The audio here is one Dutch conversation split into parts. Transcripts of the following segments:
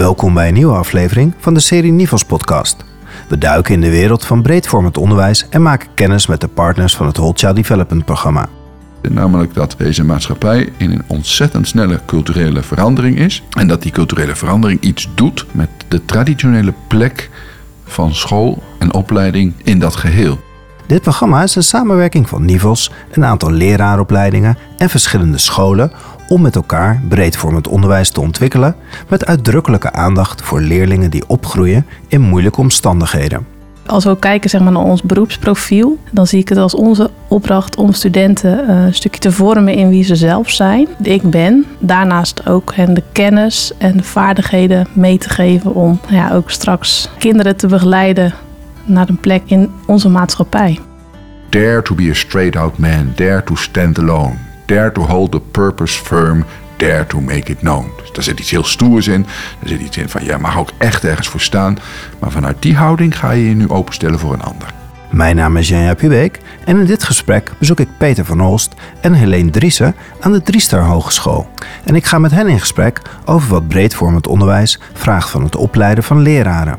Welkom bij een nieuwe aflevering van de serie Nivels podcast. We duiken in de wereld van breedvormend onderwijs en maken kennis met de partners van het Whole Child Development programma. Namelijk dat deze maatschappij in een ontzettend snelle culturele verandering is. En dat die culturele verandering iets doet met de traditionele plek van school en opleiding in dat geheel. Dit programma is een samenwerking van Nivels, een aantal leraaropleidingen en verschillende scholen om met elkaar breedvormend onderwijs te ontwikkelen met uitdrukkelijke aandacht voor leerlingen die opgroeien in moeilijke omstandigheden. Als we ook kijken zeg maar, naar ons beroepsprofiel, dan zie ik het als onze opdracht om studenten eh, een stukje te vormen in wie ze zelf zijn. Ik ben. Daarnaast ook hen de kennis en de vaardigheden mee te geven om ja, ook straks kinderen te begeleiden naar een plek in onze maatschappij. Dare to be a straight out man, dare to stand alone, dare to hold the purpose firm, dare to make it known. Dus daar zit iets heel stoers in. Daar zit iets in van, jij mag ook echt ergens voor staan. Maar vanuit die houding ga je je nu openstellen voor een ander. Mijn naam is Janja Pubeek en in dit gesprek bezoek ik Peter van Olst en Helene Driessen aan de Driestar Hogeschool. En ik ga met hen in gesprek over wat breedvormend onderwijs vraagt van het opleiden van leraren.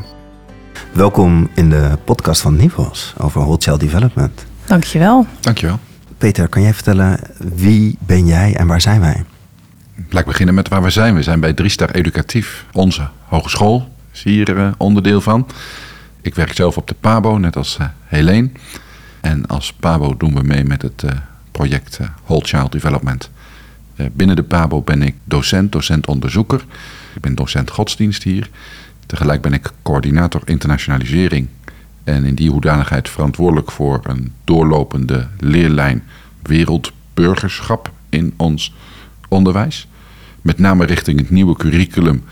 Welkom in de podcast van Nivos over Whole Child Development. Dankjewel. Dankjewel. Peter, kan jij vertellen wie ben jij en waar zijn wij? Laat ik beginnen met waar we zijn. We zijn bij Driestar Educatief, onze hogeschool. Is hier uh, onderdeel van. Ik werk zelf op de PABO, net als uh, Helene. En als PABO doen we mee met het uh, project Whole Child Development. binnen de PABO ben ik docent, docent-onderzoeker. Ik ben docent godsdienst hier. Tegelijk ben ik coördinator internationalisering. En in die hoedanigheid verantwoordelijk voor een doorlopende leerlijn wereldburgerschap in ons onderwijs. Met name richting het nieuwe curriculum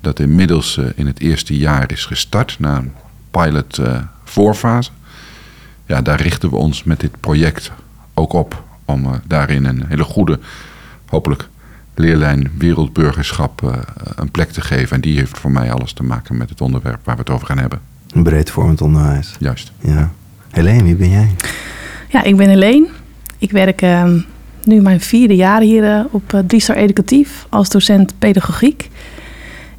dat inmiddels uh, in het eerste jaar is gestart na een pilot uh, voorfase. Ja, daar richten we ons met dit project ook op om uh, daarin een hele goede, hopelijk leerlijn wereldburgerschap een plek te geven. En die heeft voor mij alles te maken met het onderwerp waar we het over gaan hebben. Een breedvormend onderwijs. Juist. Ja. Helene, wie ben jij? Ja, ik ben Helene. Ik werk uh, nu mijn vierde jaar hier uh, op uh, Driestar Educatief als docent pedagogiek.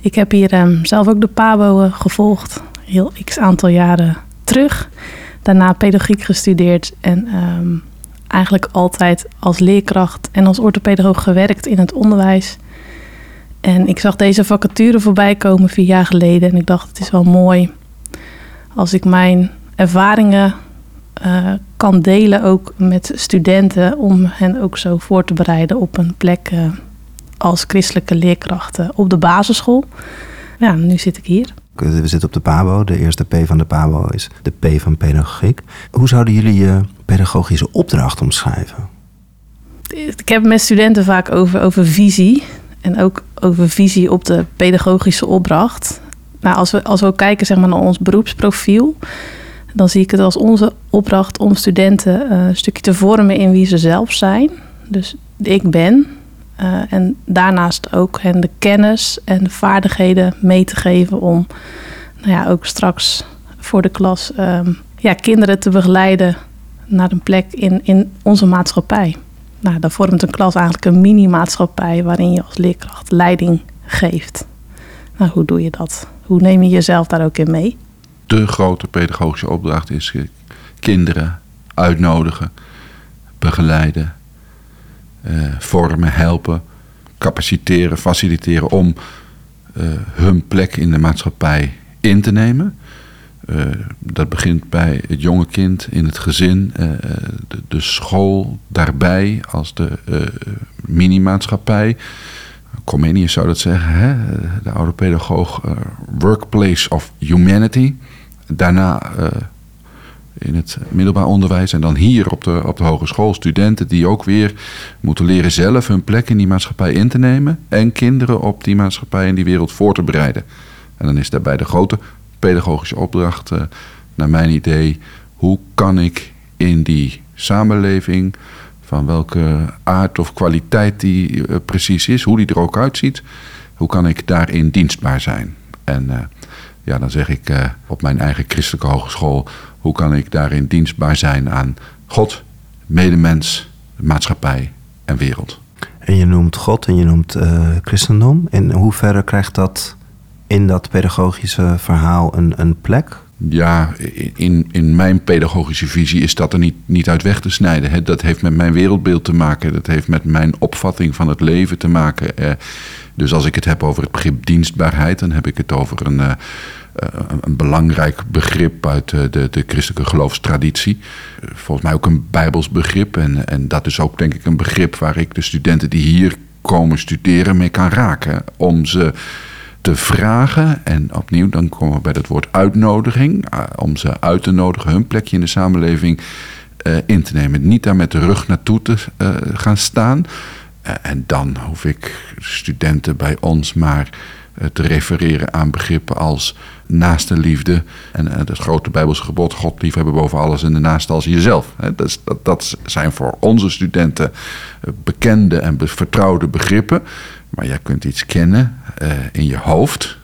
Ik heb hier um, zelf ook de PABO gevolgd, heel x aantal jaren terug. Daarna pedagogiek gestudeerd en um, eigenlijk altijd als leerkracht en als orthopedagoog gewerkt in het onderwijs. En ik zag deze vacature voorbij komen vier jaar geleden en ik dacht het is wel mooi als ik mijn ervaringen uh, kan delen ook met studenten om hen ook zo voor te bereiden op een plek uh, als christelijke leerkrachten op de basisschool. Ja, nu zit ik hier. We zitten op de PABO. De eerste P van de PABO is de P van pedagogiek. Hoe zouden jullie je pedagogische opdracht omschrijven? Ik heb met studenten vaak over, over visie. En ook over visie op de pedagogische opdracht. Nou, als we, als we kijken zeg maar, naar ons beroepsprofiel, dan zie ik het als onze opdracht om studenten uh, een stukje te vormen in wie ze zelf zijn. Dus ik ben. Uh, en daarnaast ook hen de kennis en de vaardigheden mee te geven om nou ja, ook straks voor de klas um, ja, kinderen te begeleiden naar een plek in, in onze maatschappij. Nou, dan vormt een klas eigenlijk een mini-maatschappij waarin je als leerkracht leiding geeft. Nou, hoe doe je dat? Hoe neem je jezelf daar ook in mee? De grote pedagogische opdracht is kinderen uitnodigen, begeleiden, uh, vormen, helpen, capaciteren, faciliteren om uh, hun plek in de maatschappij in te nemen. Uh, dat begint bij het jonge kind in het gezin, de, de, school daarbij als de mini-maatschappij. Comenius zou dat zeggen, hè? de oude pedagoog, uh, Workplace of Humanity. Daarna uh, in het middelbaar onderwijs en dan hier op de, op de hogeschool studenten die ook weer moeten leren zelf hun plek in die maatschappij in te nemen en kinderen op die maatschappij en die wereld voor te bereiden. En dan is daarbij de grote pedagogische opdracht, uh, naar mijn idee, hoe kan ik in die samenleving van welke aard of kwaliteit die uh, precies is, hoe die er ook uitziet. Hoe kan ik daarin dienstbaar zijn? En uh, ja, dan zeg ik uh, op mijn eigen christelijke hogeschool, hoe kan ik daarin dienstbaar zijn aan God, medemens, maatschappij en wereld. En je noemt God en je noemt christendom. In hoeverre krijgt dat in dat pedagogische verhaal een, een plek? Ja, in, in mijn pedagogische visie is dat er niet, niet uit weg te snijden. Hè. Dat heeft met mijn wereldbeeld te maken. Dat heeft met mijn opvatting van het leven te maken. Eh, dus als ik het heb over het begrip dienstbaarheid, dan heb ik het over een, uh, een belangrijk begrip uit de, de, de, christelijke geloofstraditie. Volgens mij ook een bijbels begrip. En, en dat is ook denk ik een begrip waar ik de studenten die hier komen studeren mee kan raken. Om ze te vragen, en opnieuw dan komen we bij het woord uitnodiging, om ze uit te nodigen, hun plekje in de samenleving in te nemen. Niet daar met de rug naartoe te gaan staan. en dan hoef ik studenten bij ons maar te refereren aan begrippen als naaste liefde. En het grote Bijbelse gebod, God liefhebben boven alles en de naaste als jezelf. Dat, dat, dat zijn voor onze studenten bekende en vertrouwde begrippen. Maar jij kunt iets kennen uh, in je hoofd.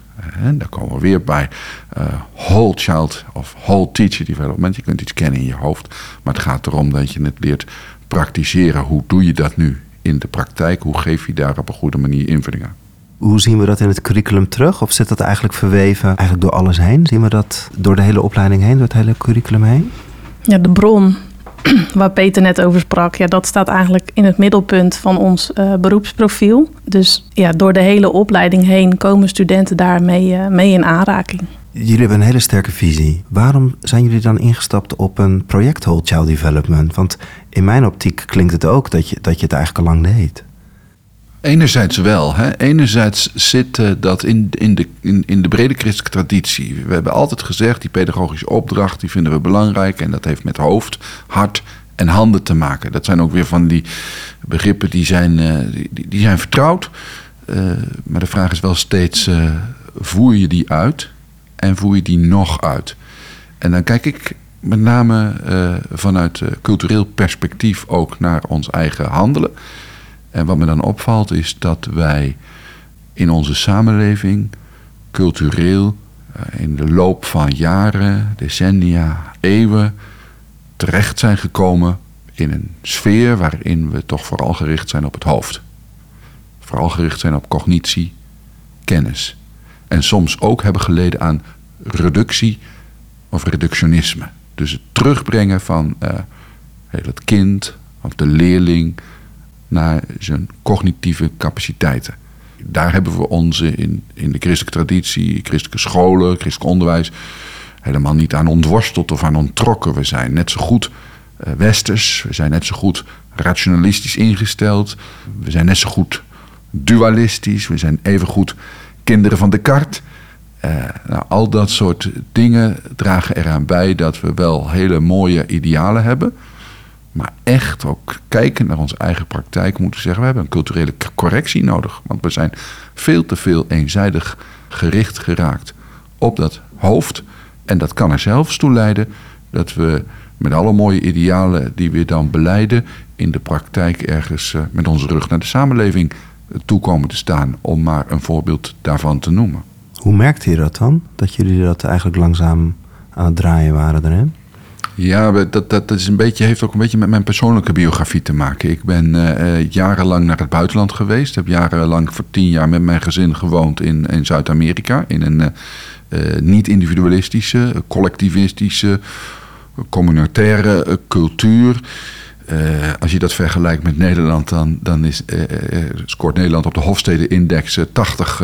En daar komen we weer bij uh, whole child of whole teacher development. Je kunt iets kennen in je hoofd. Maar het gaat erom dat je het leert praktiseren. Hoe doe je dat nu in de praktijk? Hoe geef je daar op een goede manier invulling aan? Hoe zien we dat in het curriculum terug? Of zit dat eigenlijk verweven eigenlijk door alles heen? Zien we dat door de hele opleiding heen, door het hele curriculum heen? Ja, de bron waar Peter net over sprak, ja, dat staat eigenlijk in het middelpunt van ons uh, beroepsprofiel. Dus ja, door de hele opleiding heen komen studenten daarmee uh, mee in aanraking. Jullie hebben een hele sterke visie. Waarom zijn jullie dan ingestapt op een project Whole Child Development? Want in mijn optiek klinkt het ook dat je, dat je het eigenlijk al lang deed. Enerzijds wel. Hè. Enerzijds zit uh, dat in, in, de, in, in de brede christelijke traditie. We hebben altijd gezegd, die pedagogische opdracht, die vinden we belangrijk. En dat heeft met hoofd, hart en handen te maken. Dat zijn ook weer van die begrippen die zijn, uh, die, die, zijn vertrouwd. Uh, maar de vraag is wel steeds, voer je die uit? En voer je die nog uit? En dan kijk ik met name vanuit cultureel perspectief ook naar ons eigen handelen. En wat me dan opvalt is dat wij in onze samenleving cultureel eh, in de loop van jaren, decennia, eeuwen terecht zijn gekomen in een sfeer waarin we toch vooral gericht zijn op het hoofd. Vooral gericht zijn op cognitie, kennis. En soms ook hebben geleden aan reductie of reductionisme. Dus het terugbrengen van uh, het kind of de leerling naar zijn cognitieve capaciteiten. Daar hebben we onze in, in de christelijke traditie, christelijke scholen, christelijk onderwijs helemaal niet aan ontworsteld of aan onttrokken. We zijn net zo goed uh, westers, we zijn net zo goed rationalistisch ingesteld, we zijn net zo goed dualistisch, we zijn even goed kinderen van Descartes. Uh, nou, al dat soort dingen dragen eraan bij dat we wel hele mooie idealen hebben. Maar echt ook kijken naar onze eigen praktijk moeten zeggen: we hebben een culturele correctie nodig. Want we zijn veel te veel eenzijdig gericht geraakt op dat hoofd. En dat kan er zelfs toe leiden dat we met alle mooie idealen die we dan beleiden, in de praktijk ergens uh, met onze rug naar de samenleving toekomen te staan. Om maar een voorbeeld daarvan te noemen. Hoe merkte je dat dan? Dat jullie dat eigenlijk langzaam aan het draaien waren erin? Ja, dat, dat, is een beetje, heeft ook een beetje met mijn persoonlijke biografie te maken. Ik ben uh, jarenlang naar het buitenland geweest. Heb jarenlang voor tien jaar met mijn gezin gewoond in, in Zuid-Amerika. In een uh, niet-individualistische, collectivistische, communautaire cultuur. Uh, als je dat vergelijkt met Nederland, dan, dan is, uh, uh, scoort Nederland op de Hofstede-index 80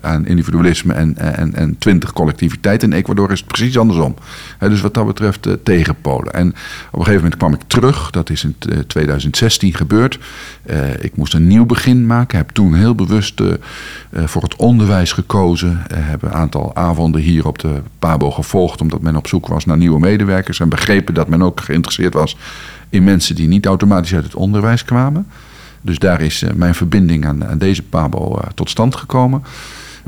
aan individualisme en, en, en 20 collectiviteit. In Ecuador is het precies andersom. dus wat dat betreft tegenpolen. En op een gegeven moment kwam ik terug, dat is in 2016 gebeurd. ik moest een nieuw begin maken, heb toen heel bewust voor het onderwijs gekozen. heb een aantal avonden hier op de PABO gevolgd, omdat men op zoek was naar nieuwe medewerkers. En begrepen dat men ook geïnteresseerd was in mensen die niet automatisch uit het onderwijs kwamen. Dus daar is eh, mijn verbinding aan, aan deze Pabo uh, tot stand gekomen.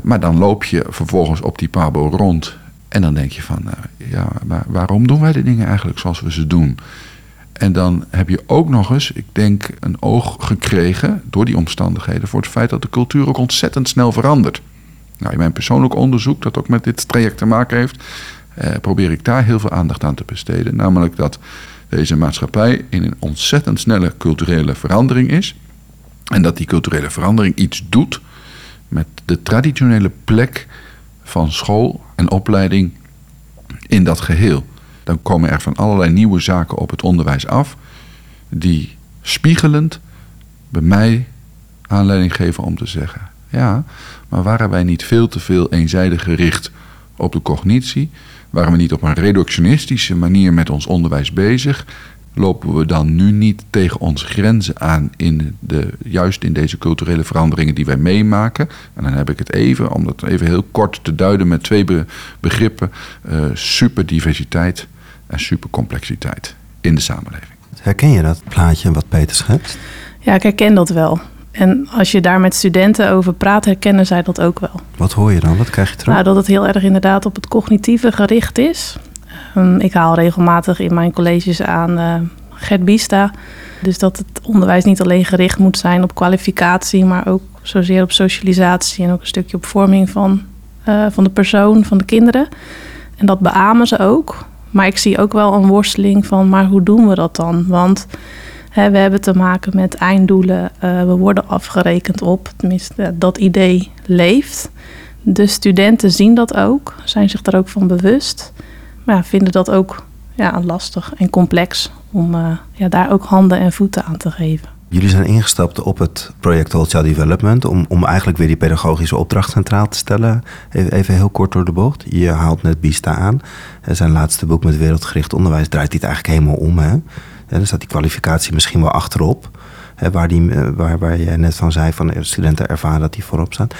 Maar dan loop je vervolgens op die Pabo rond. En dan denk je van, uh, ja, maar waarom doen wij de dingen eigenlijk zoals we ze doen? En dan heb je ook nog eens, ik denk, een oog gekregen door die omstandigheden voor het feit dat de cultuur ook ontzettend snel verandert. Nou, in mijn persoonlijk onderzoek, dat ook met dit traject te maken heeft, eh, probeer ik daar heel veel aandacht aan te besteden. Namelijk dat deze maatschappij in een ontzettend snelle culturele verandering is. En dat die culturele verandering iets doet met de traditionele plek van school en opleiding in dat geheel. Dan komen er van allerlei nieuwe zaken op het onderwijs af, die spiegelend bij mij aanleiding geven om te zeggen: ja, maar waren wij niet veel te veel eenzijdig gericht op de cognitie? Waren we niet op een reductionistische manier met ons onderwijs bezig? Lopen we dan nu niet tegen onze grenzen aan, in de, juist in deze culturele veranderingen die wij meemaken? En dan heb ik het even, om dat even heel kort te duiden met twee begrippen: uh, superdiversiteit en supercomplexiteit in de samenleving. Herken je dat plaatje wat Peter schetst? Ja, ik herken dat wel. En als je daar met studenten over praat, herkennen zij dat ook wel. Wat hoor je dan? Wat krijg je terug? Nou, dat het heel erg inderdaad op het cognitieve gericht is. Um, ik haal regelmatig in mijn colleges aan uh, Gert Bista. Dus dat het onderwijs niet alleen gericht moet zijn op kwalificatie, maar ook zozeer op socialisatie en ook een stukje op vorming van, uh, van de persoon, van de kinderen. En dat beamen ze ook. Maar ik zie ook wel een worsteling van, maar hoe doen we dat dan? Want we hebben te maken met einddoelen. Uh, we worden afgerekend op. Tenminste, dat idee leeft. De studenten zien dat ook, zijn zich daar ook van bewust. Maar vinden dat ook ja, lastig en complex om uh, ja, daar ook handen en voeten aan te geven. Jullie zijn ingestapt op het project Whole Child Development om, om eigenlijk weer die pedagogische opdracht centraal te stellen. Even, even heel kort door de bocht. Je haalt net Bista aan. Zijn laatste boek met wereldgericht onderwijs draait dit eigenlijk helemaal om. Hè? Dan staat die kwalificatie misschien wel achterop. Hè, waar, die, eh, waar, waar je net van zei, van studenten ervaren dat die voorop staat.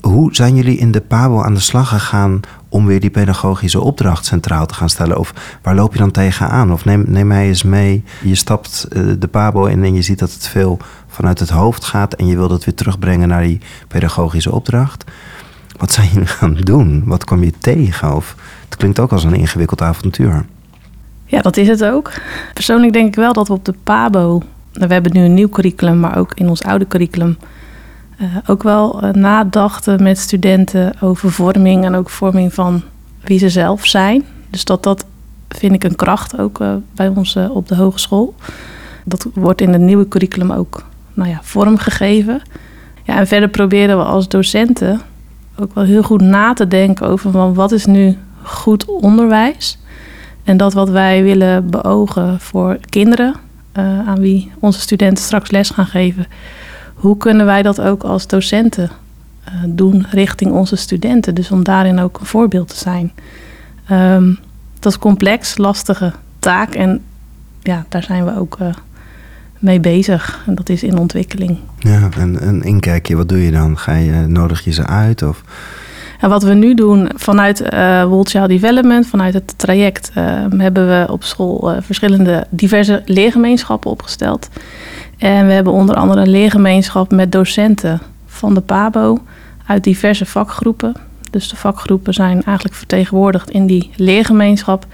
Hoe zijn jullie in de PABO aan de slag gegaan om weer die pedagogische opdracht centraal te gaan stellen? Of waar loop je dan tegenaan? Of neem, neem mij eens mee, je stapt eh, de PABO in en je ziet dat het veel vanuit het hoofd gaat en je wilt het weer terugbrengen naar die pedagogische opdracht. Wat zijn jullie gaan doen? Wat kwam je tegen? Of, het klinkt ook als een ingewikkeld avontuur. Ja, dat is het ook. Persoonlijk denk ik wel dat we op de PABO, we hebben nu een nieuw curriculum, maar ook in ons oude curriculum, uh, ook wel uh, nadachten met studenten over vorming en ook vorming van wie ze zelf zijn. Dus dat dat vind ik een kracht ook uh, bij ons op de hogeschool. Dat wordt in het nieuwe curriculum ook nou ja, vormgegeven. Ja, en verder proberen we als docenten ook wel heel goed na te denken over wat is nu goed onderwijs en dat wat wij willen beogen voor kinderen, uh, aan wie onze studenten straks les gaan geven, hoe kunnen wij dat ook als docenten uh, doen richting onze studenten? Dus om daarin ook een voorbeeld te zijn. Um, dat is complex, lastige taak en ja, daar zijn we ook uh, mee bezig. En dat is in ontwikkeling. Ja, en een inkijkje, wat doe je dan? Ga je, nodig je ze uit of... En wat we nu doen vanuit uh, World Child Development, vanuit het traject, uh, hebben we op school uh, verschillende diverse leergemeenschappen opgesteld. En we hebben onder andere een leergemeenschap met docenten van de PABO uit diverse vakgroepen. Dus de vakgroepen zijn eigenlijk vertegenwoordigd in die leergemeenschap.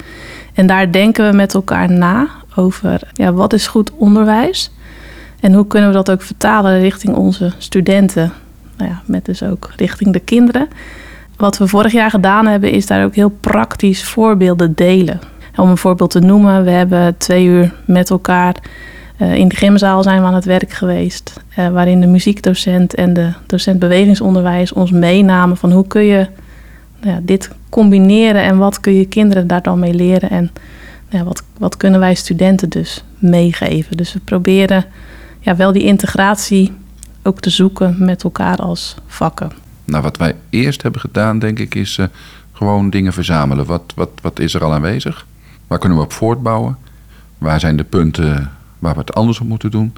En daar denken we met elkaar na over ja, wat is goed onderwijs en hoe kunnen we dat ook vertalen richting onze studenten. Nou ja, met dus ook richting de kinderen. Wat we vorig jaar gedaan hebben, is daar ook heel praktisch voorbeelden delen. Om een voorbeeld te noemen, we hebben twee uur met elkaar uh, in de gymzaal zijn we aan het werk geweest. Uh, waarin de muziekdocent en de docent bewegingsonderwijs ons meenamen van hoe kun je nou ja, dit combineren en wat kun je kinderen daar dan mee leren. En ja, wat, wat kunnen wij studenten dus meegeven. Dus we proberen ja, wel die integratie ook te zoeken met elkaar als vakken. Nou, wat wij eerst hebben gedaan, denk ik, is uh, gewoon dingen verzamelen. Wat, wat, wat is er al aanwezig? Waar kunnen we op voortbouwen? Waar zijn de punten waar we het anders op moeten doen?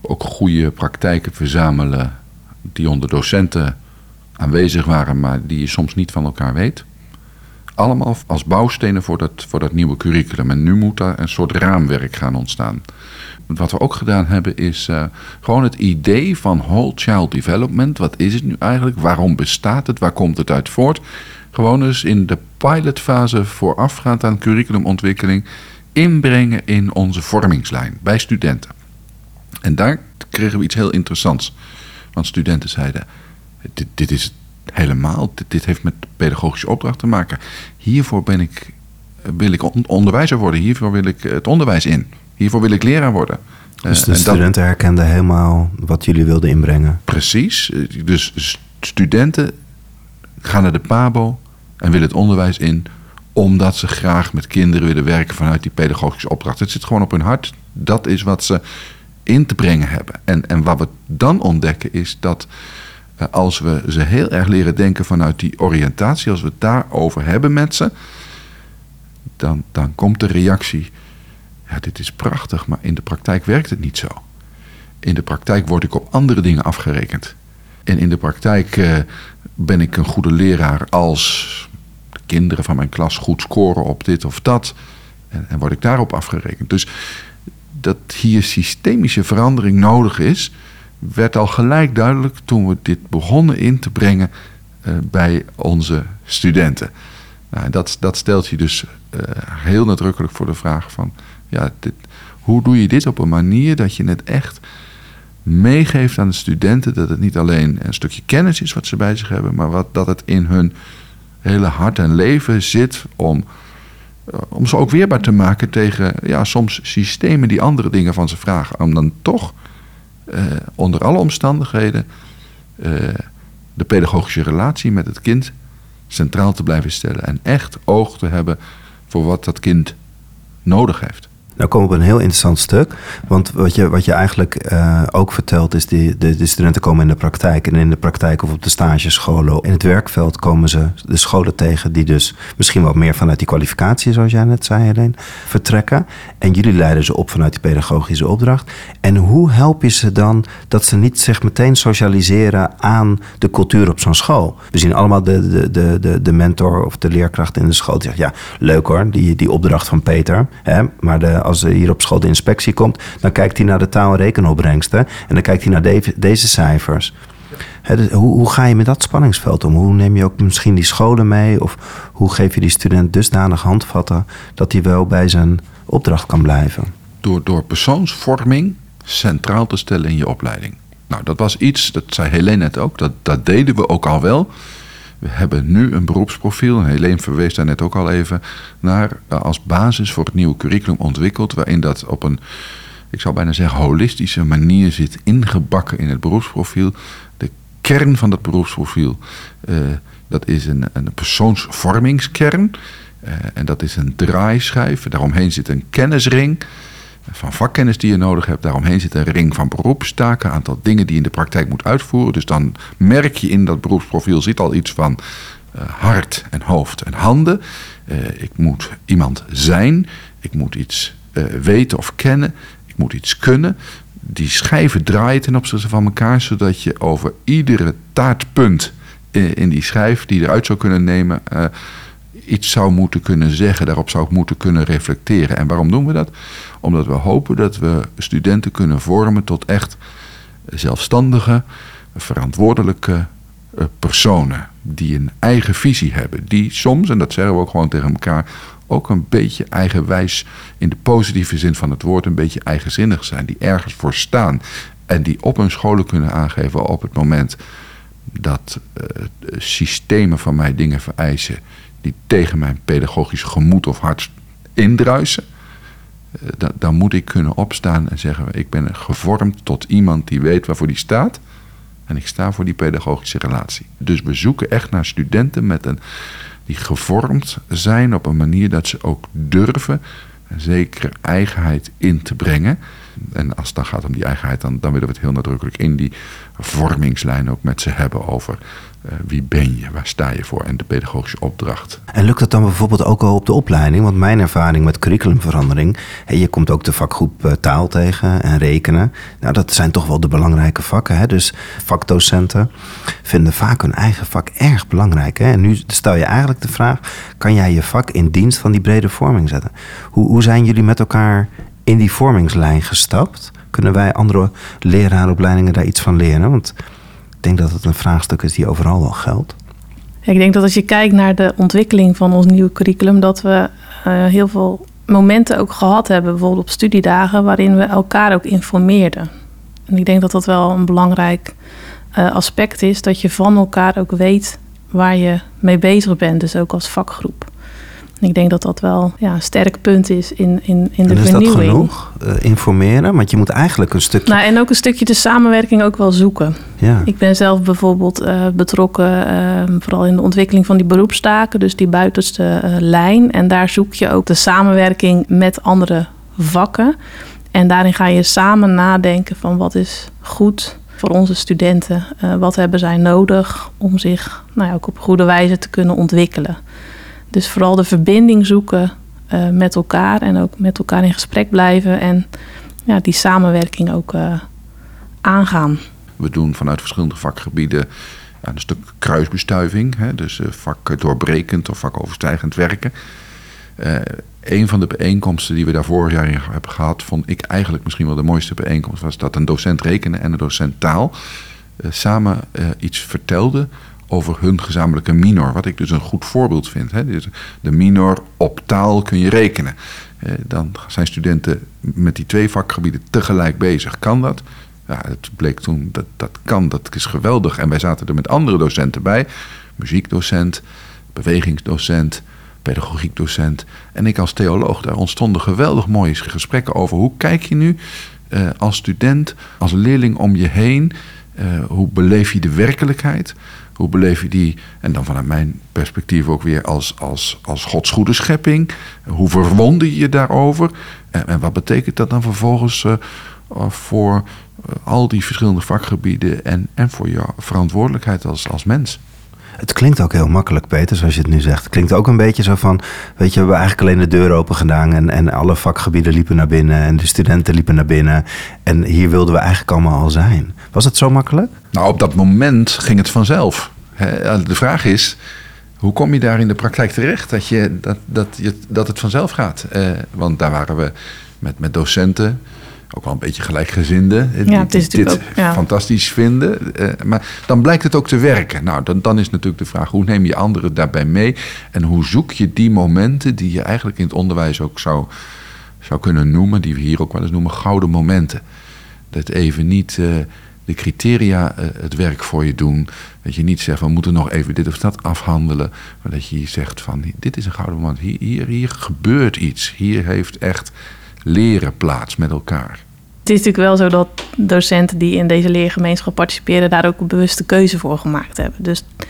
Ook goede praktijken verzamelen die onder docenten aanwezig waren, maar die je soms niet van elkaar weet. Allemaal als bouwstenen voor dat, voor dat nieuwe curriculum. En nu moet daar een soort raamwerk gaan ontstaan. Wat we ook gedaan hebben is uh, gewoon het idee van whole child development. Wat is het nu eigenlijk? Waarom bestaat het? Waar komt het uit voort? Gewoon eens in de pilotfase voorafgaand aan curriculumontwikkeling inbrengen in onze vormingslijn bij studenten. En daar kregen we iets heel interessants. Want studenten zeiden: dit, dit is helemaal, dit, dit heeft met pedagogische opdracht te maken. Hiervoor ben ik, wil ik onderwijzer worden, hiervoor wil ik het onderwijs in. Hiervoor wil ik leraar worden. Dus de studenten herkenden helemaal wat jullie wilden inbrengen. Precies. Dus studenten gaan naar de PABO en willen het onderwijs in omdat ze graag met kinderen willen werken vanuit die pedagogische opdracht. Het zit gewoon op hun hart. Dat is wat ze in te brengen hebben. En, en wat we dan ontdekken is dat eh, als we ze heel erg leren denken vanuit die oriëntatie, als we het daarover hebben met ze, dan, dan komt de reactie: ja, dit is prachtig, maar in de praktijk werkt het niet zo. In de praktijk word ik op andere dingen afgerekend. En in de praktijk uh, ben ik een goede leraar als de kinderen van mijn klas goed scoren op dit of dat. En, en word ik daarop afgerekend. Dus dat hier systemische verandering nodig is, werd al gelijk duidelijk toen we dit begonnen in te brengen uh, bij onze studenten. Nou, dat, dat stelt je dus uh, heel nadrukkelijk voor de vraag van, ja, dit, hoe doe je dit op een manier dat je het echt meegeeft aan de studenten dat het niet alleen een stukje kennis is wat ze bij zich hebben, maar wat, dat het in hun hele hart en leven zit om, uh, om ze ook weerbaar te maken tegen ja, soms systemen die andere dingen van ze vragen. Om dan toch uh, onder alle omstandigheden uh, de pedagogische relatie met het kind centraal te blijven stellen en echt oog te hebben voor wat dat kind nodig heeft. Nou komen we op een heel interessant stuk. Want wat je, wat je eigenlijk uh, ook vertelt is... Die, de, de studenten komen in de praktijk. En in de praktijk of op de stagescholen... in het werkveld komen ze de scholen tegen... die dus misschien wat meer vanuit die kwalificatie... zoals jij net zei, Helene, vertrekken. En jullie leiden ze op vanuit die pedagogische opdracht. En hoe help je ze dan dat ze niet zich meteen socialiseren... aan de cultuur op zo'n school? We zien allemaal de, de, de, de, de mentor of de leerkracht in de school... die zegt, ja, leuk hoor, die, die opdracht van Peter. Hè? Maar de als er hier op school de inspectie komt, dan kijkt hij naar de taal- en. En dan kijkt hij naar de, deze cijfers. Dus hoe, hoe, ga je met dat spanningsveld om? Hoe neem je ook misschien die scholen mee? Of hoe geef je die student dusdanig handvatten dat hij wel bij zijn opdracht kan blijven? Door, door persoonsvorming centraal te stellen in je opleiding. Nou, dat was iets, dat zei Helene net ook, dat, dat deden we ook al wel. We hebben nu een beroepsprofiel, Helene verwees daar net ook al even naar, eh, als basis voor het nieuwe curriculum ontwikkeld, waarin dat op een, ik zou bijna zeggen, holistische manier zit ingebakken in het beroepsprofiel. De kern van dat beroepsprofiel, uh, dat is een, een persoonsvormingskern. Uh, en dat is een draaischijf. Daaromheen zit een kennisring van vakkennis die je nodig hebt. Daaromheen zit een ring van beroepstaken, een aantal dingen die je in de praktijk moet uitvoeren. Dus dan merk je in dat beroepsprofiel zit al iets van uh, hart en hoofd en handen. Uh, ik moet iemand zijn, ik moet iets uh, weten of kennen, ik moet iets kunnen. Die schijven draaien ten opzichte van elkaar, zodat je over iedere taartpunt in, die schijf die je eruit zou kunnen nemen iets zou moeten kunnen zeggen, daarop zou moeten kunnen reflecteren. En waarom doen we dat? Omdat we hopen dat we studenten kunnen vormen tot echt zelfstandige, verantwoordelijke eh, personen. Die een eigen visie hebben. Die soms, en dat zeggen we ook gewoon tegen elkaar, ook een beetje eigenwijs in de positieve zin van het woord, een beetje eigenzinnig zijn. Die ergens voor staan. En die op hun scholen kunnen aangeven op het moment dat uh, systemen van mij dingen vereisen die tegen mijn pedagogisch gemoed of hart indruisen, eh, dan, dan moet ik kunnen opstaan en zeggen: Ik ben gevormd tot iemand die weet waarvoor die staat. En ik sta voor die pedagogische relatie. Dus we zoeken echt naar studenten met een, die gevormd zijn op een manier dat ze ook durven een zekere eigenheid in te brengen. En als het dan gaat om die eigenheid, dan, dan willen we het heel nadrukkelijk in die vormingslijn ook met ze hebben over uh, wie ben je, waar sta je voor en de pedagogische opdracht. En lukt dat dan bijvoorbeeld ook al op de opleiding? Want mijn ervaring met curriculumverandering, je komt ook de vakgroep uh, taal tegen en rekenen. Nou, dat zijn toch wel de belangrijke vakken. Hè? Dus vakdocenten vinden vaak hun eigen vak erg belangrijk. Hè? En nu stel je eigenlijk de vraag, kan jij je vak in dienst van die brede vorming zetten? Hoe, hoe zijn jullie met elkaar in die vormingslijn gestapt? Kunnen wij andere leraaropleidingen daar iets van leren? Want ik denk dat het een vraagstuk is die overal wel geldt. Ik denk dat als je kijkt naar de ontwikkeling van ons nieuwe curriculum, dat we uh, heel veel momenten ook gehad hebben, bijvoorbeeld op studiedagen, waarin we elkaar ook informeerden. En ik denk dat dat wel een belangrijk uh, aspect is, dat je van elkaar ook weet waar je mee bezig bent, dus ook als vakgroep. Ik denk dat dat wel ja, een sterk punt is in, in, in de en is vernieuwing. dat genoeg? Eh, informeren? Want je moet eigenlijk een stukje... Nou, en ook een stukje de samenwerking ook wel zoeken. ja. Ik ben zelf bijvoorbeeld eh, betrokken, eh, vooral in de ontwikkeling van die beroepstaken, dus die buitenste eh, lijn. En daar zoek je ook de samenwerking met andere vakken. En daarin ga je samen nadenken van wat is goed voor onze studenten. Wat hebben zij nodig om zich nou ja, ook op goede wijze te kunnen ontwikkelen. Dus vooral de verbinding zoeken eh, met elkaar en ook met elkaar in gesprek blijven. En ja, die samenwerking ook eh, aangaan. We doen vanuit verschillende vakgebieden een stuk kruisbestuiving. Hè, dus eh, vak doorbrekend of vakoverstijgend werken. Eh een van de bijeenkomsten die we daar vorig jaar hebben gehad, vond ik eigenlijk misschien wel de mooiste bijeenkomst. Was dat een docent rekenen en een docent taal samen iets vertelden over hun gezamenlijke minor. Wat ik dus een goed voorbeeld vind. Hè. De minor op taal kun je rekenen. Eh, dan zijn studenten met die twee vakgebieden tegelijk bezig. Kan dat? Ja, het bleek toen dat dat kan, dat is geweldig. En wij zaten er met andere docenten bij. Muziekdocent, bewegingsdocent, pedagogiekdocent. En ik als theoloog. Daar ontstonden geweldig mooie gesprekken over. Hoe kijk je nu eh, als student, als leerling om je heen? Eh, hoe beleef je de werkelijkheid? Hoe beleef je die, en dan vanuit mijn perspectief ook weer als, als, als Gods goede schepping? Hoe verwonder je je daarover? En, en wat betekent dat dan vervolgens eh, uh, voor al die verschillende vakgebieden en, en voor jouw verantwoordelijkheid als, als mens? Het klinkt ook heel makkelijk, Peter, zoals je het nu zegt. Het klinkt ook een beetje zo van, weet je, we hebben eigenlijk alleen de deur open gedaan en, en alle vakgebieden liepen naar binnen en de studenten liepen naar binnen. En hier wilden we eigenlijk allemaal al zijn. Was het zo makkelijk? Nou, op dat moment ging het vanzelf. He, de vraag is, hoe kom je daar in de praktijk terecht dat, je, dat, dat, je, dat het vanzelf gaat? Uh, want daar waren we met, met docenten, ook wel een beetje gelijkgezinden, ja, die dit ook, ja. fantastisch vinden. Maar dan blijkt het ook te werken. Nou, dan, dan is natuurlijk de vraag, hoe neem je anderen daarbij mee? En hoe zoek je die momenten die je eigenlijk in het onderwijs ook zou, zou kunnen noemen, die we hier ook wel eens noemen, gouden momenten. Dat even niet... Uh, de criteria uh, het werk voor je doen. Dat je niet zegt, we moeten nog even dit of dat afhandelen. Maar dat je zegt van, dit is een gouden moment. Hier, hier, hier gebeurt iets. Hier heeft echt leren plaats met elkaar. Het is natuurlijk wel zo dat docenten die in deze leergemeenschap participeren... daar ook een bewuste keuze voor gemaakt hebben. Dus ik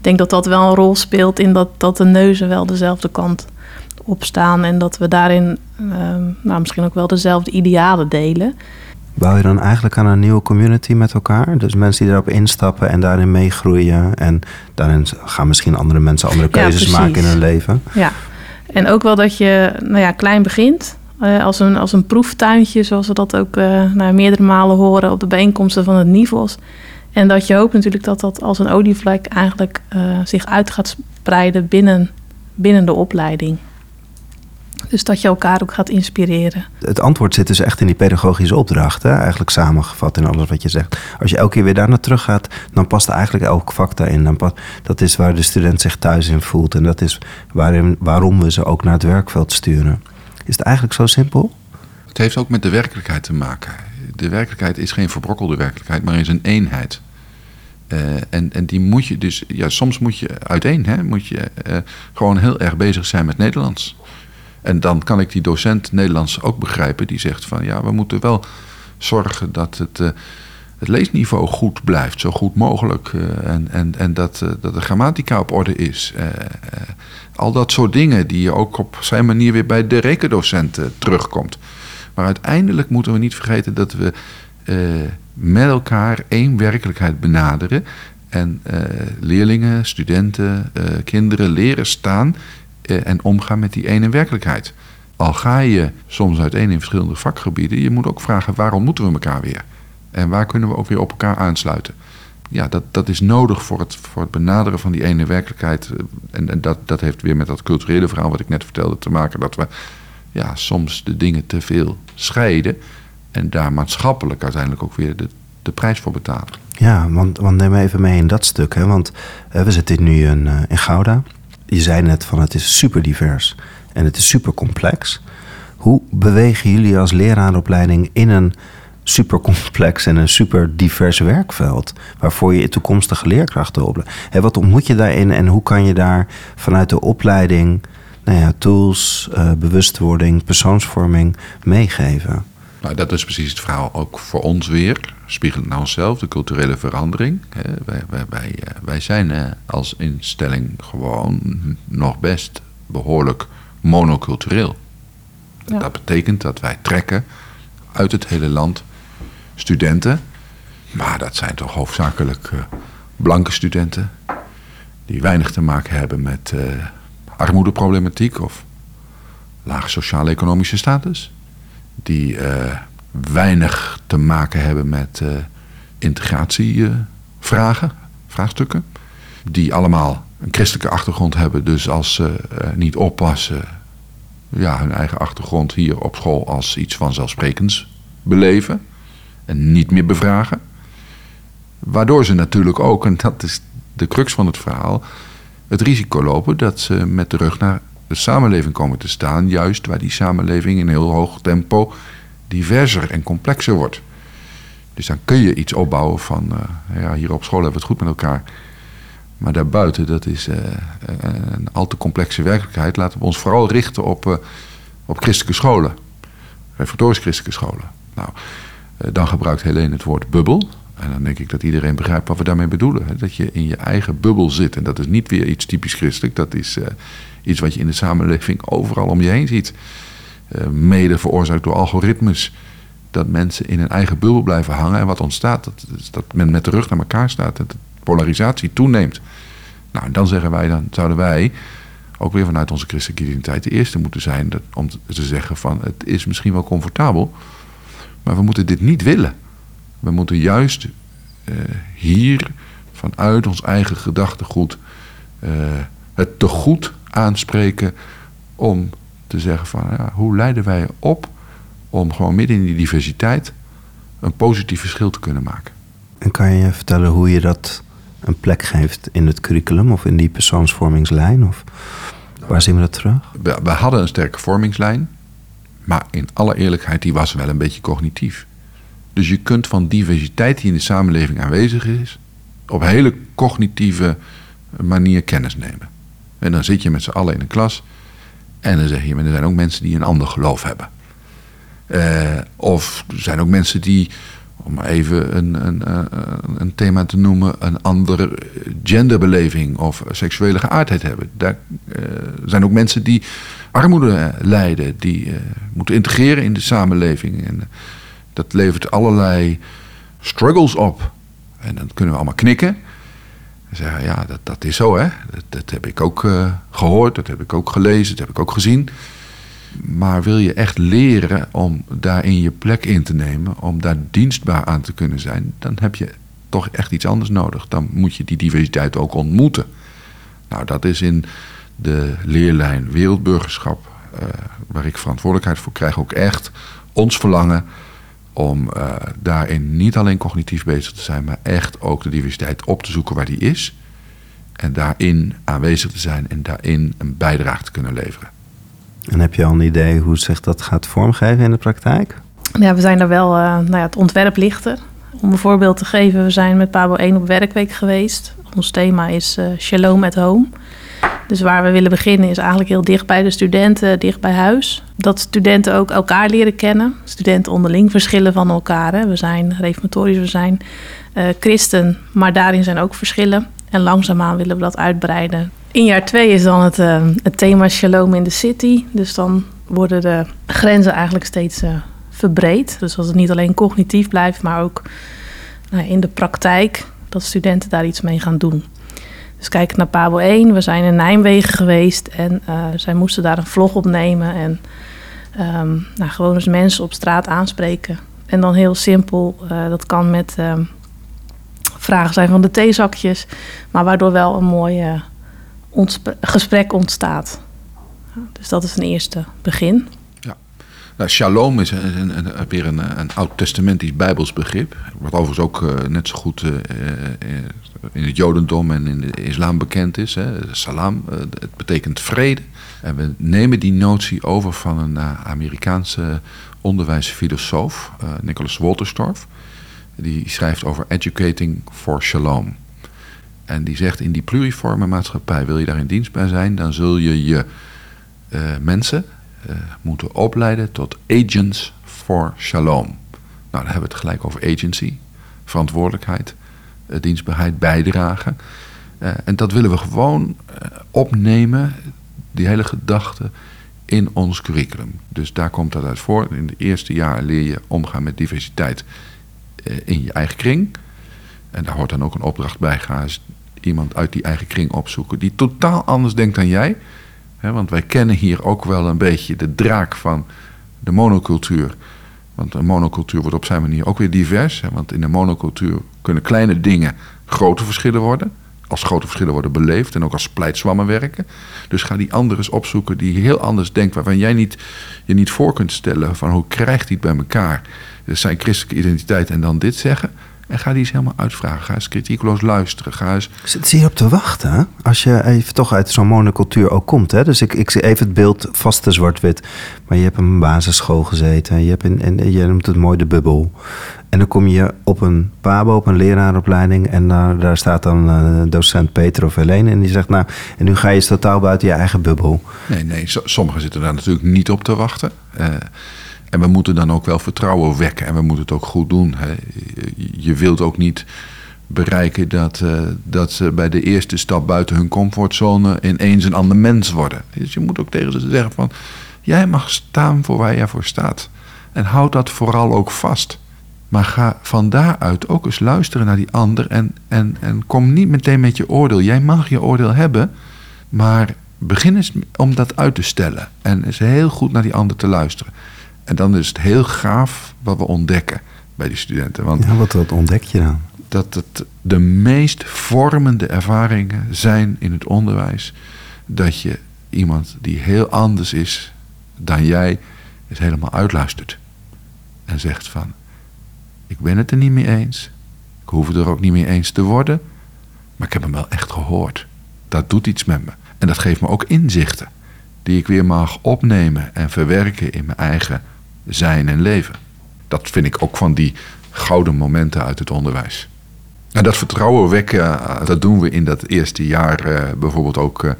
denk dat dat wel een rol speelt in dat, dat de neuzen wel dezelfde kant opstaan... en dat we daarin uh, nou, misschien ook wel dezelfde idealen delen... Bouw je dan eigenlijk aan een nieuwe community met elkaar? Dus mensen die erop instappen en daarin meegroeien. En daarin gaan misschien andere mensen andere keuzes ja, maken in hun leven. Ja, en ook wel dat je nou ja, klein begint. Uh, als, een, als een proeftuintje, zoals we dat ook uh, nou, meerdere malen horen op de bijeenkomsten van het NIVOS. En dat je hoopt natuurlijk dat dat als een olievlek eigenlijk uh, zich uit gaat spreiden binnen, binnen de opleiding. Dus dat je elkaar ook gaat inspireren. Het antwoord zit dus echt in die pedagogische opdracht, hè? eigenlijk samengevat in alles wat je zegt. Als je elke keer weer daar naar terug gaat, dan past eigenlijk elk vak daarin. Dan past, dat is waar de student zich thuis in voelt en dat is waarin, waarom we ze ook naar het werkveld sturen. Is het eigenlijk zo simpel? Het heeft ook met de werkelijkheid te maken. De werkelijkheid is geen verbrokkelde werkelijkheid, maar is een eenheid. Uh, en, en die moet je dus, ja, soms moet je uiteen, hè, moet je uh, gewoon heel erg bezig zijn met Nederlands. En dan kan ik die docent Nederlands ook begrijpen die zegt van ja, we moeten wel zorgen dat het, uh, het leesniveau goed blijft, zo goed mogelijk. Uh, en en, en dat, uh, dat de grammatica op orde is. al dat soort dingen die je ook op zijn manier weer bij de rekendocent terugkomt. Maar uiteindelijk moeten we niet vergeten dat we met elkaar één werkelijkheid benaderen. En leerlingen, studenten, kinderen leren staan en omgaan met die ene werkelijkheid. Al ga je soms uiteen in verschillende vakgebieden, je moet ook vragen waarom moeten we elkaar weer? En waar kunnen we ook weer op elkaar aansluiten? Ja, dat, dat is nodig voor het, voor het benaderen van die ene werkelijkheid. En, en dat, dat heeft weer met dat culturele verhaal wat ik net vertelde te maken. Dat we ja, soms de dingen te veel scheiden. En daar maatschappelijk uiteindelijk ook weer de, de prijs voor betalen. Ja, want, want neem even mee in dat stuk. Hè? Want uh, we zitten nu in, in Gouda je zei net van het is super divers en het is super complex. Hoe bewegen jullie als leraaropleiding in een super complex en een super divers werkveld, waarvoor je toekomstige leerkrachten opleidt? Wat ontmoet je daarin en hoe kan je daar vanuit de opleiding nou ja, tools, uh, bewustwording, persoonsvorming meegeven? Nou, dat is precies het verhaal ook voor ons weer. Spiegelend naar onszelf, de culturele verandering. Wij, wij, wij, eh, wij zijn eh, als instelling gewoon nog best behoorlijk monocultureel. Ja. Dat betekent dat wij trekken uit het hele land studenten. Maar dat zijn toch hoofdzakelijk blanke studenten. Die weinig te maken hebben met armoedeproblematiek of lage sociaal-economische status. Die uh, weinig te maken hebben met uh, integratievragen, vraagstukken. Die allemaal een christelijke achtergrond hebben. Dus als ze uh, niet oppassen, ja, hun eigen achtergrond hier op school als iets vanzelfsprekends beleven. En niet meer bevragen. Waardoor ze natuurlijk ook, en dat is de crux van het verhaal, het risico lopen dat ze met de rug naar de samenleving komen te staan, juist waar die samenleving in heel hoog tempo diverser en complexer wordt. Dus dan kun je iets opbouwen van, uh, ja, hier op school hebben we het goed met elkaar. Maar daarbuiten, dat is uh, een al te complexe werkelijkheid. Laten we ons vooral richten op, uh, op christelijke scholen. Reformatorisch christelijke scholen. Nou, dan gebruikt Helene het woord bubbel. En dan denk ik dat iedereen begrijpt wat we daarmee bedoelen. Hè? Dat je in je eigen bubbel zit. En dat is niet weer iets typisch christelijk. Dat is uh, iets wat je in de samenleving overal om je heen ziet. Uh, mede veroorzaakt door algoritmes. Dat mensen in hun eigen bubbel blijven hangen. En wat ontstaat, dat, dat men met de rug naar elkaar staat. Dat de polarisatie toeneemt. Nou, dan zeggen wij, dan zouden wij ook weer vanuit onze christelijke identiteit de eerste moeten zijn dat, om te zeggen van het is misschien wel comfortabel, maar we moeten dit niet willen. We moeten juist uh, hier vanuit ons eigen gedachtegoed uh, het te goed aanspreken om te zeggen van ja, hoe leiden wij op om gewoon midden in die diversiteit een positief verschil te kunnen maken. En kan je vertellen hoe je dat een plek geeft in het curriculum of in die persoonsvormingslijn? Of waar zien we dat terug? We, we hadden een sterke vormingslijn, maar in alle eerlijkheid, die was wel een beetje cognitief. Dus je kunt van diversiteit die in de samenleving aanwezig is, op hele cognitieve manier kennis nemen. En dan zit je met z'n allen in een klas en dan zeg je, maar er zijn ook mensen die een ander geloof hebben. Uh, of er zijn ook mensen die, om even een, een, een thema te noemen, een andere genderbeleving of seksuele geaardheid hebben. Daar uh, zijn ook mensen die armoede lijden, die moeten integreren in de samenleving. En, dat levert allerlei struggles op. En dan kunnen we allemaal knikken. En zeggen, ja, dat, dat is zo, hè. Dat, heb ik ook uh, gehoord, dat heb ik ook gelezen, dat heb ik ook gezien. Maar wil je echt leren om daarin je plek in te nemen, om daar dienstbaar aan te kunnen zijn, dan heb je toch echt iets anders nodig. Dan moet je die diversiteit ook ontmoeten. Nou, dat is in de leerlijn wereldburgerschap, uh, waar ik verantwoordelijkheid voor krijg, ook echt ons verlangen om uh, daarin niet alleen cognitief bezig te zijn, maar echt ook de diversiteit op te zoeken waar die is. En daarin aanwezig te zijn en daarin een bijdrage te kunnen leveren. En heb je al een idee hoe zich dat gaat vormgeven in de praktijk? Ja, we zijn er wel, uh, nou ja, het ontwerp lichter. Om een voorbeeld te geven, we zijn met Pabo 1 op werkweek geweest. Ons thema is uh, Shalom at Home. Dus waar we willen beginnen is eigenlijk heel dicht bij de studenten, dicht bij huis. Dat studenten ook elkaar leren kennen. Studenten onderling verschillen van elkaar. Hè. We zijn reformatorisch, we zijn uh, christen, maar daarin zijn ook verschillen. En langzaamaan willen we dat uitbreiden. In jaar twee is dan het, uh, het thema Shalom in the City. Dus dan worden de grenzen eigenlijk steeds uh, verbreed. Dus als het niet alleen cognitief blijft, maar ook nou, in de praktijk, dat studenten daar iets mee gaan doen. Dus kijk naar Pabo 1. We zijn in Nijmegen geweest en uh, zij moesten daar een vlog opnemen. En um, nou, gewoon eens mensen op straat aanspreken. En dan heel simpel, uh, dat kan met um, vragen zijn van de theezakjes. Maar waardoor wel een mooi uh, gesprek ontstaat. Dus dat is een eerste begin. Nou, shalom is een, een, weer een, een oud-testamentisch bijbels begrip. Wat overigens ook uh, net zo goed uh, in het jodendom en in de islam bekend is. Hè. Salam, het betekent vrede. En we nemen die notie over van een Amerikaanse onderwijsfilosoof, Nicholas Wolterstorff. Die schrijft over educating for shalom. En die zegt in die pluriforme maatschappij, wil je daar in dienst bij zijn, dan zul je je eh, mensen moeten opleiden tot agents for shalom. Nou, dan hebben we het gelijk over agency, verantwoordelijkheid, uh, dienstbaarheid, bijdragen. en dat willen we gewoon opnemen, die hele gedachte, in ons curriculum. Dus daar komt dat uit voor. In de eerste jaar leer je omgaan met diversiteit in je eigen kring. En daar hoort dan ook een opdracht bij. Iemand uit die eigen kring opzoeken die totaal anders denkt dan jij. Want wij kennen hier ook wel een beetje de draak van de monocultuur. Want een monocultuur wordt op zijn manier ook weer divers. want in de monocultuur kunnen kleine dingen grote verschillen worden. Als grote verschillen worden beleefd en ook als pleitswammen werken. Dus ga die anderen eens opzoeken die heel anders denkt. Waarvan jij niet, je niet voor kunt stellen van hoe krijgt hij bij elkaar. Zijn christelijke identiteit en dan dit zeggen. En ga die eens helemaal uitvragen. Ga eens kritiekloos luisteren. Ga eens... Ik zit hier op te wachten. Als je even toch uit zo'n monocultuur ook komt. Hè? Dus ik, ik zie even het beeld vast te zwart-wit. Maar je hebt een basisschool gezeten. Je, hebt in, en je noemt het mooi de bubbel. En dan kom je op een pabo, op een leraaropleiding. En daar, daar staat dan uh, docent Peter of Helene. En die zegt, nou, en nu ga je eens totaal buiten je eigen bubbel. Nee, nee, sommigen zitten daar natuurlijk niet op te wachten. Uh, en we moeten dan ook wel vertrouwen wekken en we moeten het ook goed doen. Hè. Je wilt ook niet bereiken dat, uh, dat ze bij de eerste stap buiten hun comfortzone ineens een ander mens worden. Dus je moet ook tegen ze zeggen van, jij mag staan voor waar jij voor staat. En houd dat vooral ook vast. Maar ga van daaruit ook eens luisteren naar die ander en, en, en kom niet meteen met je oordeel. Jij mag je oordeel hebben, maar begin eens om dat uit te stellen. En eens heel goed naar die ander te luisteren. En dan is het heel gaaf wat we ontdekken bij die studenten. Want ja, wat, wat ontdek je dan? Dat het de meest vormende ervaringen zijn in het onderwijs. Dat je iemand die heel anders is dan jij, is helemaal uitluistert. En zegt van, ik ben het er niet mee eens. Ik hoef het er ook niet mee eens te worden. Maar ik heb hem wel echt gehoord. Dat doet iets met me. En dat geeft me ook inzichten. Die ik weer mag opnemen en verwerken in mijn eigen zijn en leven. Dat vind ik ook van die gouden momenten uit het onderwijs. En dat vertrouwen wekken, eh, dat doen we in dat eerste jaar uh, bijvoorbeeld ook. Uh,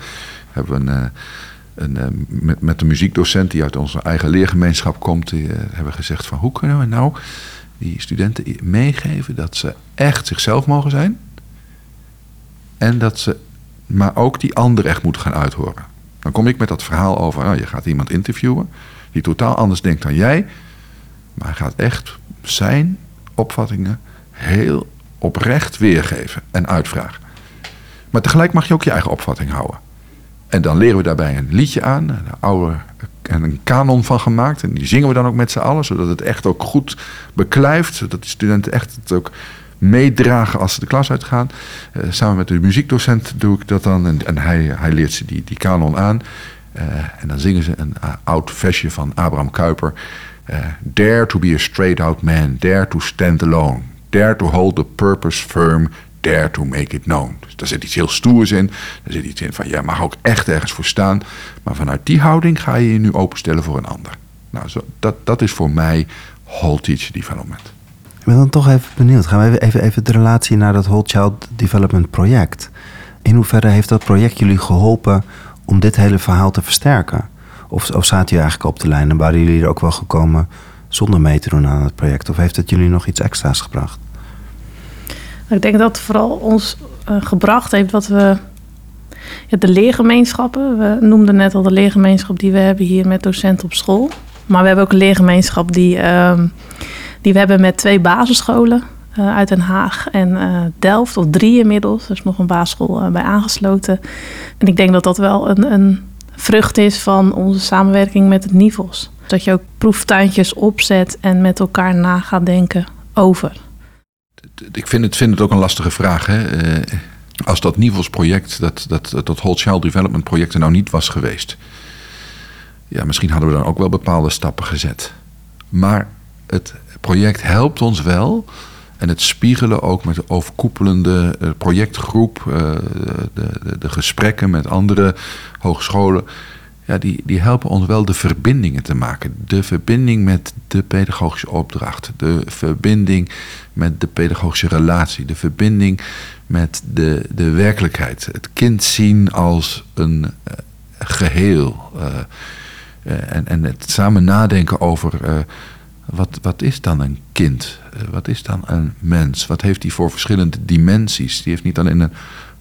hebben we een, een, met, met de muziekdocent die uit onze eigen leergemeenschap komt, die, hebben we gezegd van hoe kunnen we nou die studenten meegeven dat ze echt zichzelf mogen zijn. En dat ze, maar ook die ander echt moeten gaan uithoren. Dan kom ik met dat verhaal over, nou, je gaat iemand interviewen die totaal anders denkt dan jij. Maar hij gaat echt zijn opvattingen heel oprecht weergeven en uitvragen. Maar tegelijk mag je ook je eigen opvatting houden. En dan leren we daarbij een liedje aan, een oude en een kanon van gemaakt. En die zingen we dan ook met z'n allen, zodat het echt ook goed beklijft. Zodat die studenten echt het ook meedragen als ze de klas uitgaan. Uh, samen met de muziekdocent doe ik dat dan. En, hij, hij leert ze die, die kanon aan. Uh, en dan zingen ze een uh, oud versje van Abraham Kuyper. Uh, dare to be a straight out man, dare to stand alone, dare to hold the purpose firm, dare to make it known. Dus daar zit iets heel stoers in. Daar zit iets in van, jij mag ook echt ergens voor staan. Maar vanuit die houding ga je je nu openstellen voor een ander. Nou, zo, dat, dat is voor mij Whole Teach Development. Ik ben dan toch even benieuwd. Gaan we even, even, even de relatie naar dat Whole Child Development project. In hoeverre heeft dat project jullie geholpen om dit hele verhaal te versterken? Of, of zaten jullie eigenlijk op de lijn en waren jullie er ook wel gekomen zonder mee te doen aan het project? Of heeft het jullie nog iets extra's gebracht? Ik denk dat het vooral ons uh, gebracht heeft wat we. Ja, de leergemeenschappen. We noemden net al de leergemeenschap die we hebben hier met docenten op school. Maar we hebben ook een leergemeenschap die, uh, die we hebben met twee basisscholen. Uh, uit Den Haag en uh, Delft, of drie inmiddels. Er is nog een basisschool bij aangesloten. En ik denk dat dat wel een, een, vrucht is van onze samenwerking met het NIVOS. Dat je ook proeftuintjes opzet en met elkaar na gaat denken over. Ik vind het, vind het ook een lastige vraag. Hè? als dat NIVOS-project, dat, dat, dat Whole Child Development project er nou niet was geweest. Ja, misschien hadden we dan ook wel bepaalde stappen gezet. Maar het project helpt ons wel en het spiegelen ook met de overkoepelende eh, projectgroep, eh, de, de, de, gesprekken met andere hogescholen, ja, die, die helpen ons wel de verbindingen te maken. De verbinding met de pedagogische opdracht, de verbinding met de pedagogische relatie, de verbinding met de, de werkelijkheid. Het kind zien als een geheel. Eh, eh, en, en het samen nadenken over wat, wat is dan een kind? Eh, wat is dan een mens? Wat heeft hij voor verschillende dimensies? Die heeft niet alleen een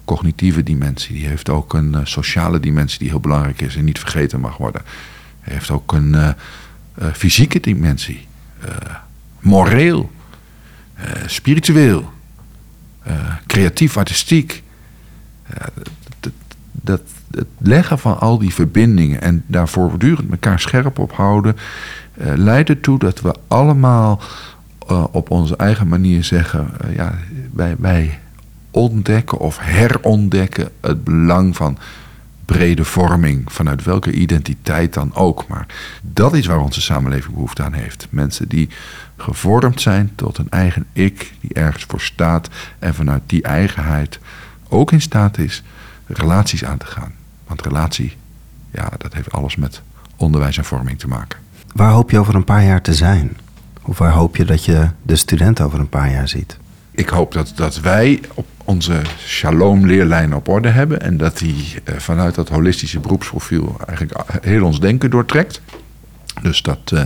cognitieve dimensie, die heeft ook een eh, sociale dimensie die heel belangrijk is en niet vergeten mag worden. Hij heeft ook een eh, fysieke dimensie, eh, moreel, spiritueel, creatief, artistiek. Dat, het leggen van al die verbindingen en daar voortdurend elkaar scherp op houden, leidt ertoe dat we allemaal eh, op onze eigen manier zeggen: eh, ja, wij, wij ontdekken of herontdekken het belang van brede vorming, vanuit welke identiteit dan ook. Maar dat is waar onze samenleving behoefte aan heeft. Mensen die gevormd zijn tot een eigen ik, die ergens voor staat en vanuit die eigenheid ook in staat is relaties aan te gaan. Want relatie, ja, dat heeft alles met onderwijs en vorming te maken. Waar hoop je over een paar jaar te zijn? Of waar hoop je dat je de student over een paar jaar ziet? Ik hoop dat, dat wij op onze shalom-leerlijn op orde hebben. En dat die eh, vanuit dat holistische beroepsprofiel eigenlijk heel ons denken doortrekt. Dus dat eh,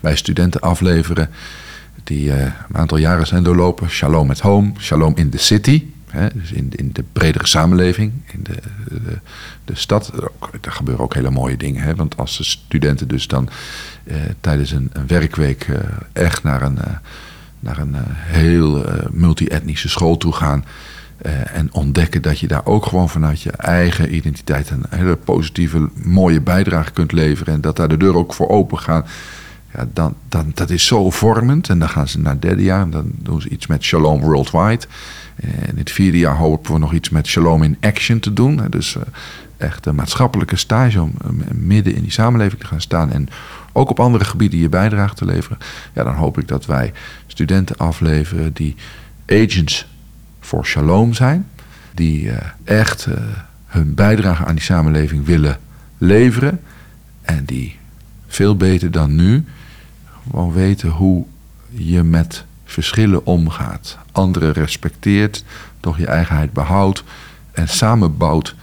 wij studenten afleveren die eh, een aantal jaren zijn doorlopen. Shalom at home, shalom in the city. Hè, dus in, in de bredere samenleving, in de, de, stad. Daar gebeuren ook hele mooie dingen. Hè? Want als de studenten dus dan eh, tijdens een, een werkweek eh, echt naar een, eh, naar een heel eh, multi-etnische school toe gaan. en ontdekken dat je daar ook gewoon vanuit je eigen identiteit een hele positieve, mooie bijdrage kunt leveren. En dat daar de deuren ook voor open gaan. Ja, dan, dan, dat is zo vormend. En dan gaan ze naar derde jaar. En dan doen ze iets met Shalom Worldwide. En in het vierde jaar hopen we nog iets met Shalom in Action te doen. Dus eh, echt een maatschappelijke stage om eh, midden in die samenleving te gaan staan. En ook op andere gebieden je bijdrage te leveren. Ja, dan hoop ik dat wij studenten afleveren die agents voor Shalom zijn. Die eh, echt eh, hun bijdrage aan die samenleving willen leveren. En die veel beter dan nu gewoon weten hoe je met verschillen omgaat. Anderen respecteert, toch je eigenheid behoudt en samenbouwt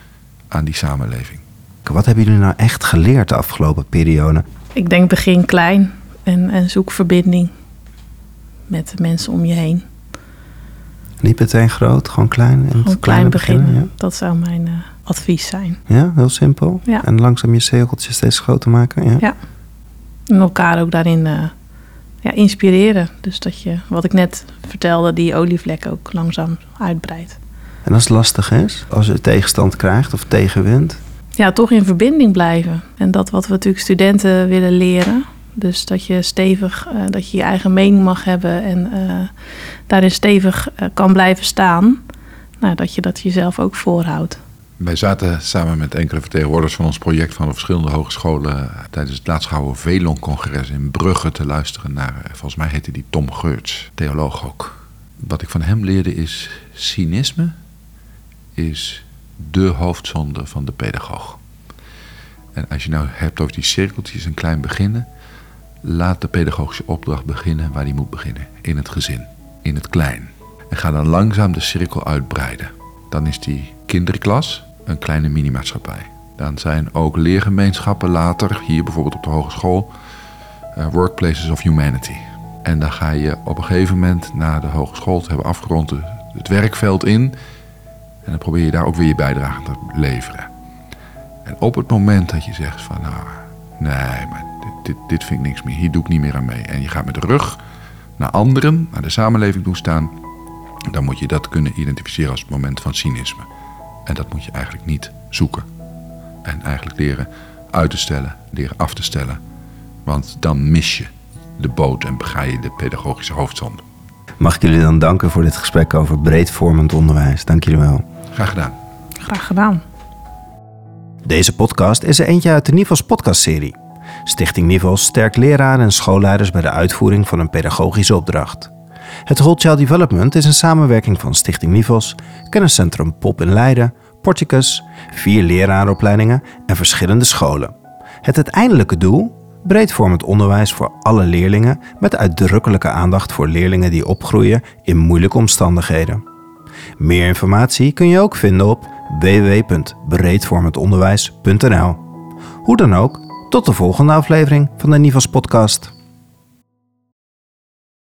aan die samenleving. Wat hebben jullie nou echt geleerd de afgelopen periode? Ik denk begin klein en, en zoek verbinding met de mensen om je heen. Niet meteen groot, gewoon klein. En Gewoon klein beginnen. beginnen, Dat zou mijn eh, advies zijn. Ja? heel simpel. Ja. En langzaam je cirkeltjes steeds groter maken. Ja. Ja. En elkaar ook daarin eh, ja, inspireren. Dus dat je, wat ik net vertelde, die olievlek ook langzaam uitbreidt. En als het lastig is, als je tegenstand krijgt of tegenwind. Ja, toch in verbinding blijven. En dat wat we natuurlijk studenten willen leren. Dus dat je stevig, eh, dat je je eigen mening mag hebben en eh, daarin stevig eh, kan blijven staan. Nou, dat je dat jezelf ook voorhoudt. Wij zaten samen met enkele vertegenwoordigers van ons project van de verschillende hogescholen tijdens het laatst gehouden Velon-congres in Brugge te luisteren naar, eh, volgens mij heette die Tom Geurts, theoloog ook. Wat ik van hem leerde is cynisme is de hoofdzonde van de pedagoog. En als je nou hebt over die cirkeltjes een klein beginnen, laat de pedagogische opdracht beginnen waar die moet beginnen. In het gezin, in het klein. En ga dan langzaam de cirkel uitbreiden. Dan is die kinderklas een kleine minimaatschappij. Dan zijn ook leergemeenschappen later, hier bijvoorbeeld op de hogeschool, eh, workplaces of humanity. En dan ga je op een gegeven moment na de hogeschool te hebben afgerond het werkveld in. En dan probeer je daar ook weer je bijdrage te leveren. En op het moment dat je zegt van nou, nee, maar dit, dit, dit vind ik niks meer, hier doe ik niet meer aan mee. En je gaat met de rug naar anderen, naar de samenleving toe staan. Dan moet je dat kunnen identificeren als het moment van cynisme. En dat moet je eigenlijk niet zoeken. En eigenlijk leren uit te stellen, leren af te stellen. Want dan mis je de boot en bega je de pedagogische hoofdzonde. Mag ik jullie dan danken voor dit gesprek over breedvormend onderwijs. Dank jullie wel. Graag gedaan. Graag gedaan. Deze podcast is er eentje uit de Nivels podcastserie. Stichting Nivels sterkt leraren en schoolleiders bij de uitvoering van een pedagogische opdracht. Het Whole Child Development is een samenwerking van Stichting Nivels, Kenniscentrum Pop in Leiden, Porticus, vier leraaropleidingen en verschillende scholen. Het uiteindelijke doel? Breedvormend onderwijs voor alle leerlingen met uitdrukkelijke aandacht voor leerlingen die opgroeien in moeilijke omstandigheden. Meer informatie kun je ook vinden op www.breedvormendonderwijs.nl. Hoe dan ook, tot de volgende aflevering van de Nivas podcast.